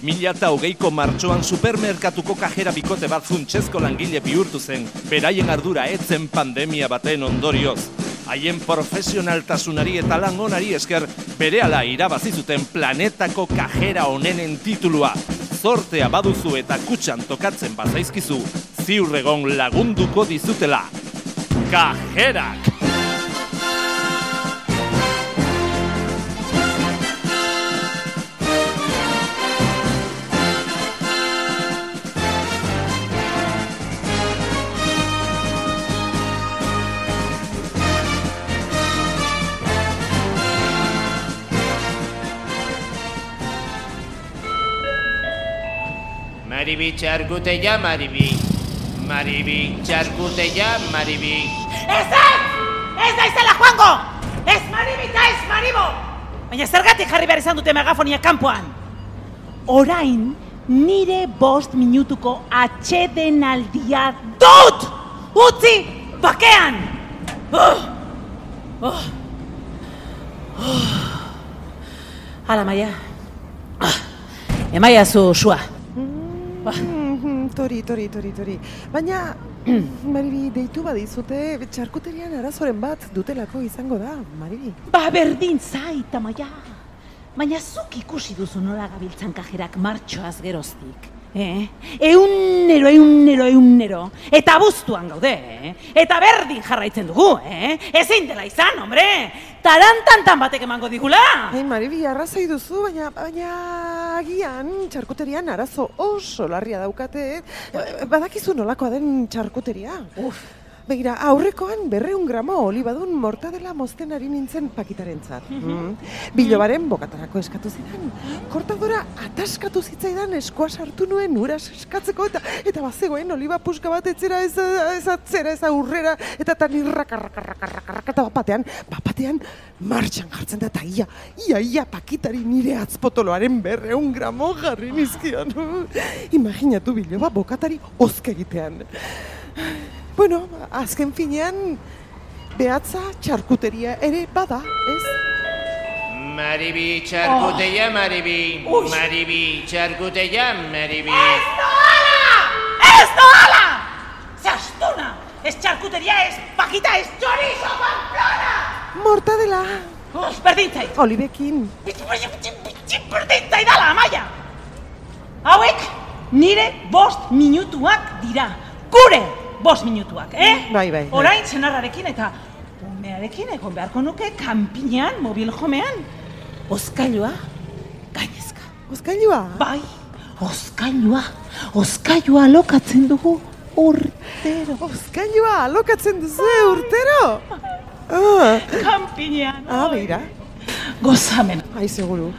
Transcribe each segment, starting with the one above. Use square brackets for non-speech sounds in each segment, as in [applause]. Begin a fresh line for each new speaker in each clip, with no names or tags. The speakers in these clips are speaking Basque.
2008ko martxoan supermerkatuko kajera bikote bat funtsezko langile bihurtu zen, beraien ardura etzen pandemia baten ondorioz. Haien profesionaltasunari eta lan onari esker berehala irabazi zuten planetako kajera honenen titulua. Zortea baduzu eta kutxan tokatzen bazaizkizu, ziurregon lagunduko dizutela. Kajerak!
Maribi txarkute ja, Maribi. Maribi txarkute ja, Maribi.
Ez ez! Ez da izela joango! Ez Maribi eta ez Maribo! Baina zergatik jarri behar izan dute megafonia kanpoan? Orain, nire bost minutuko atxedenaldia dut! Utzi, bakean! Uh! Uh! Uh! Hala, Maia. Ah, Emaia zu sua.
Mhm, Tori, tori, tori, tori. Baina, [clears throat] Maribi, deitu badizute, txarkuterian arazoren bat dutelako izango da, Maribi.
Ba, berdin zait, Amaia. Baina zuk ikusi duzu nola gabiltzan kajerak martxoaz geroztik. Eh? Eunero, eunero, eunero. Eta buztuan gaude, eh? Eta berdin jarraitzen dugu, eh? Ezin dela izan, hombre! Tarantantan batek emango digula!
Hai, Maribi, arrazoi duzu, baina, baina agian txarkuterian arazo oso larria daukate. eh? Badakizu nolakoa den txarkuteria?
Uf,
Begira, aurrekoan berreun gramo olibadun mortadela mozten ari nintzen pakitarentzat. Mm. Bilobaren bokatarako eskatu zidan. Kortadora ataskatu zitzaidan eskoa sartu nuen ura eskatzeko eta eta bazegoen oliba puska bat etzera ez, ez atzera ez aurrera eta tan irrakarrakarrakarrakarrak eta bapatean, bapatean martxan jartzen da eta ia, ia, ia pakitari nire atzpotoloaren berreun gramo jarri nizkion. [sighs] Imaginatu biloba bokatari ozke egitean. Bueno, azken finean, behatza txarkuteria ere bada, ez?
Maribi txarkute ja, Maribi.
Ui.
Maribi txarkute ja, Maribi.
Ez doala! Ze astuna! Ez txarkuteria, ez pakita, ez chorizo, pamplona!
Mortadela,
Uf, berdin zait!
olibekin.
Berdin zaidala, Amaia! Hauek nire bost minutuak dira. Gure bost minutuak, eh?
Bai, bai, bai.
Orain zenarrarekin eta umearekin egon beharko nuke kanpinean, mobil jomean. Oskailua, gainezka.
Ozkailua?
Bai, oskailua, oskailua lokatzen dugu urtero.
Ozkailua alokatzen duzu urtero? Ah,
Kanpinean,
ah
oi.
begira.
Gozamen.
Ai, seguru.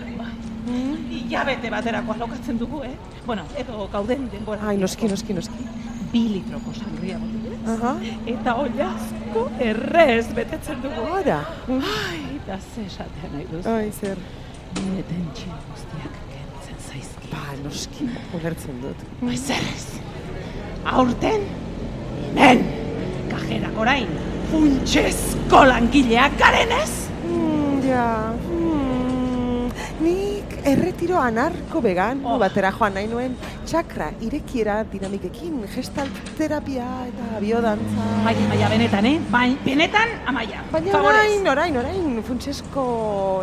Ilabete baterako alokatzen dugu, eh? Bueno, edo gauden denbora.
Ai, noski, noski, noski.
Bi litroko sangria botellez.
Aha.
Eta oiazko errez betetzen dugu.
Ora.
Ai, eta ze esatea nahi duzu.
Ai, zer.
Nire tentsio guztiak kentzen zaizki.
Ba, noski, ulertzen dut.
Bai, zer ez? Aurten, hemen, kajerak orain, funtsezko langileak garenez?
Mm, ja. Erretiro anarko vegan
Oh.
batera joan nahi nuen txakra irekiera dinamikekin, gestalt terapia eta biodantza.
Bai, maia benetan, eh? Bai, benetan, amaia.
Baina
Favorez.
orain, orain, orain, funtsesko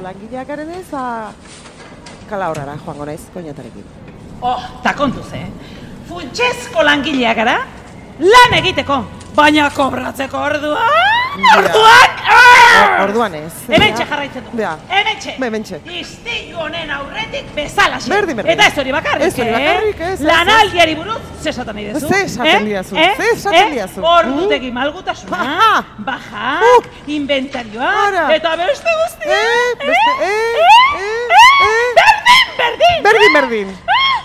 langileak garen ez, a... kala horrara joango naiz, koinatarekin.
Oh, ta kontuz, eh? Funtsezko langileak gara, lan egiteko, baina kobratzeko orduan, orduan,
O- Orduan ez.
Hemen
ja.
jarraitzen du.
Bea.
Hemen txe.
Be, hementxe.
Istilu honen aurretik bezalaxe.
Berdin, berdin.
Eta ez hori bakarrik,
Ez hori bakarrik, ez, ez.
Lanaldiari buruz, ze esaten nahi duzu?
Ze esaten didazu,
Eh?
ze esaten
Eh?
didazu.
Ordutegi malgutasuna,
Aha.
bajak,
Uh.
inventarioa, eta beste guztia.
Eh, beste, eh,
eh,
eh, eh.
Berdin, berdin.
Berdin, berdin.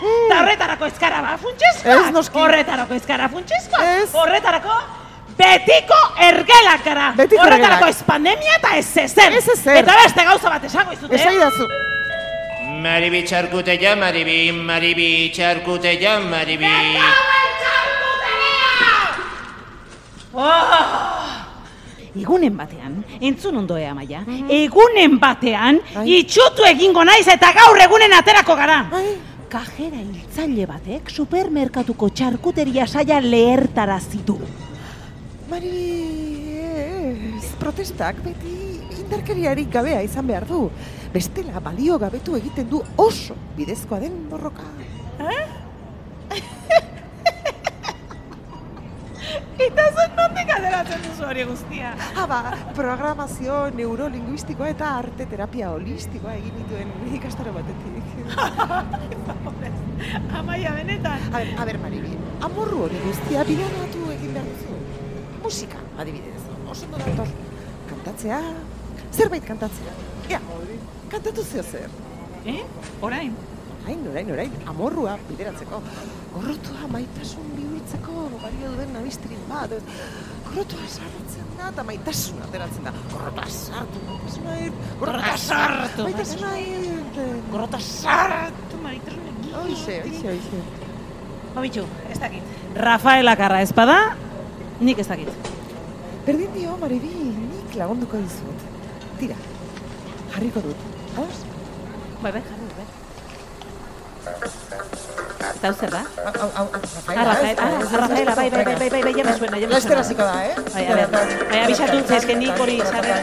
Eta horretarako eskara ba funtsezkoak.
Ez, noski.
Horretarako eskara funtsezkoak.
Ez.
Horretarako betiko ergelak gara.
Betiko
Horretarako ez pandemia eta ez ezer.
Ez ezer.
Eta beste gauza bat esango izute.
Esai dazu.
Maribi txarkute ja, Maribi. Maribi txarkute ja, Maribi.
Oh! Egunen batean, entzun ondoe amaia, egunen batean,
Ai.
itxutu egingo naiz eta gaur egunen aterako gara.
Ai,
kajera hiltzaile batek supermerkatuko txarkuteria saia lehertarazitu.
Maribi, ez, protestak beti indarkeriarik gabea izan behar du. Bestela balio gabetu egiten du oso bidezkoa den borroka.
Eta [laughs] zuen nondik ateratzen duzu hori guztia?
Haba, programazio neurolinguistikoa eta arte terapia holistikoa egin dituen ikastaro batetik. [laughs]
Amaia benetan.
A ber, a ber, Maribi, amorru hori guztia bilanatu duzu. Musika, adibidez, oso ondo dator. Kantatzea, zerbait kantatzea. Ea, kantatu zeo zer.
Eh? Orain?
Orain, orain, orain, amorrua bideratzeko. Gorrotua maitasun bihurtzeko balio duen nabistrin bat. Gorrotua sartzen da eta maitasuna ateratzen da. Gorrotua sartu, maitasuna ir. Gorrotua sartu, maitasuna ir.
Gorrota sartu maitasunen.
Hoize, hoize, hoize.
Babitxu, ez dakit. Rafaela Karra ezpada, nik ez dakit.
Berdin dio, Maribi, nik lagunduko dizut. Tira, jarriko dut. Hauz?
Bai, bai, jarri, bai. Eta hau zer da?
Au,
Ah, ah, bai, bai, bai, bai, bai, bai, ja me suena, ja me
Laster
suena.
hasiko da, eh?
Bai, a ber, bai, abisatu, eske nik hori sarre.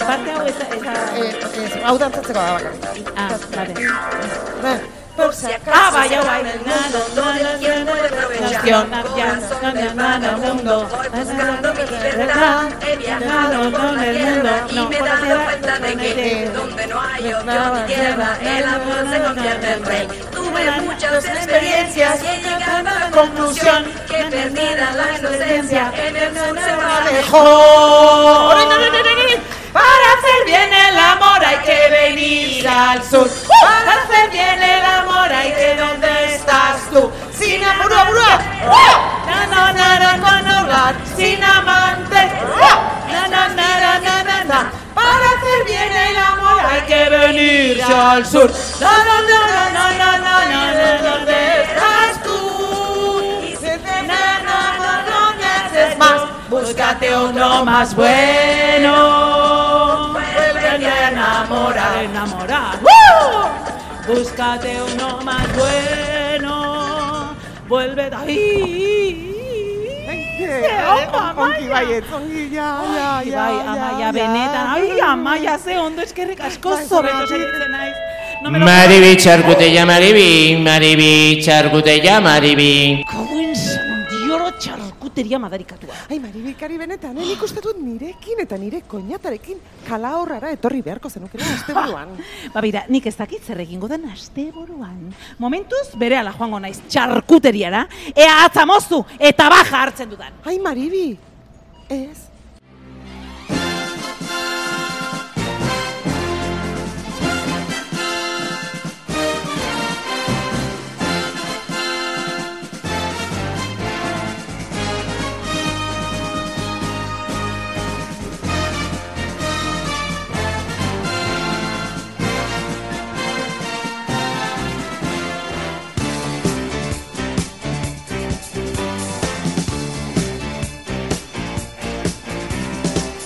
Parte hau ez da.
Eh, ez, hau dantzatzeko da bakarrik.
Ah, vale.
Por si acaso.
Ah, bai, hau bai. Na, na, na, na, na, nación, ya, na, na, na, na, mundo.
Buscando mi libertad, he viajado por la tierra y me he dado cuenta de que donde no hay odio ni tierra, el amor se convierte en rey. Tuve muchas experiencias y he llegado a la conclusión que perdida la inocencia en el sur se va
mejor. Venir al sur. Para hacer bien el amor hay que ¿dónde estás tú? Sin apuro, apuro. Na na na na hogar, sin amante. Na na na na na na na. Para hacer bien el amor hay que venir al sur. Na na na na na na na na na ¿dónde estás tú? Na na na no me haces más. Búscate uno más bueno. Enamorar, enamorar. Búscate uno más bueno. Vuelve de ahí.
Ongi baiet, ongi, ja, ja, ja,
bai, amaia benetan. Ai, amaia, ze ondo eskerrik asko zobeto segitzen naiz. No
Maribi maribi, maribi maribi.
Txarkuteria madarikatua.
Ai, Maribikari benetan, eh, nik uste dut nirekin eta nire koñatarekin kalahorrara etorri beharko zenukela asteburuan. [laughs]
Ba, bira, nik ez dakit zer egingo den asteburuan. Momentuz, bere ala joango naiz txarkuteriara, ea atzamoztu eta baja hartzen dudan.
Ai, Maribi, ez,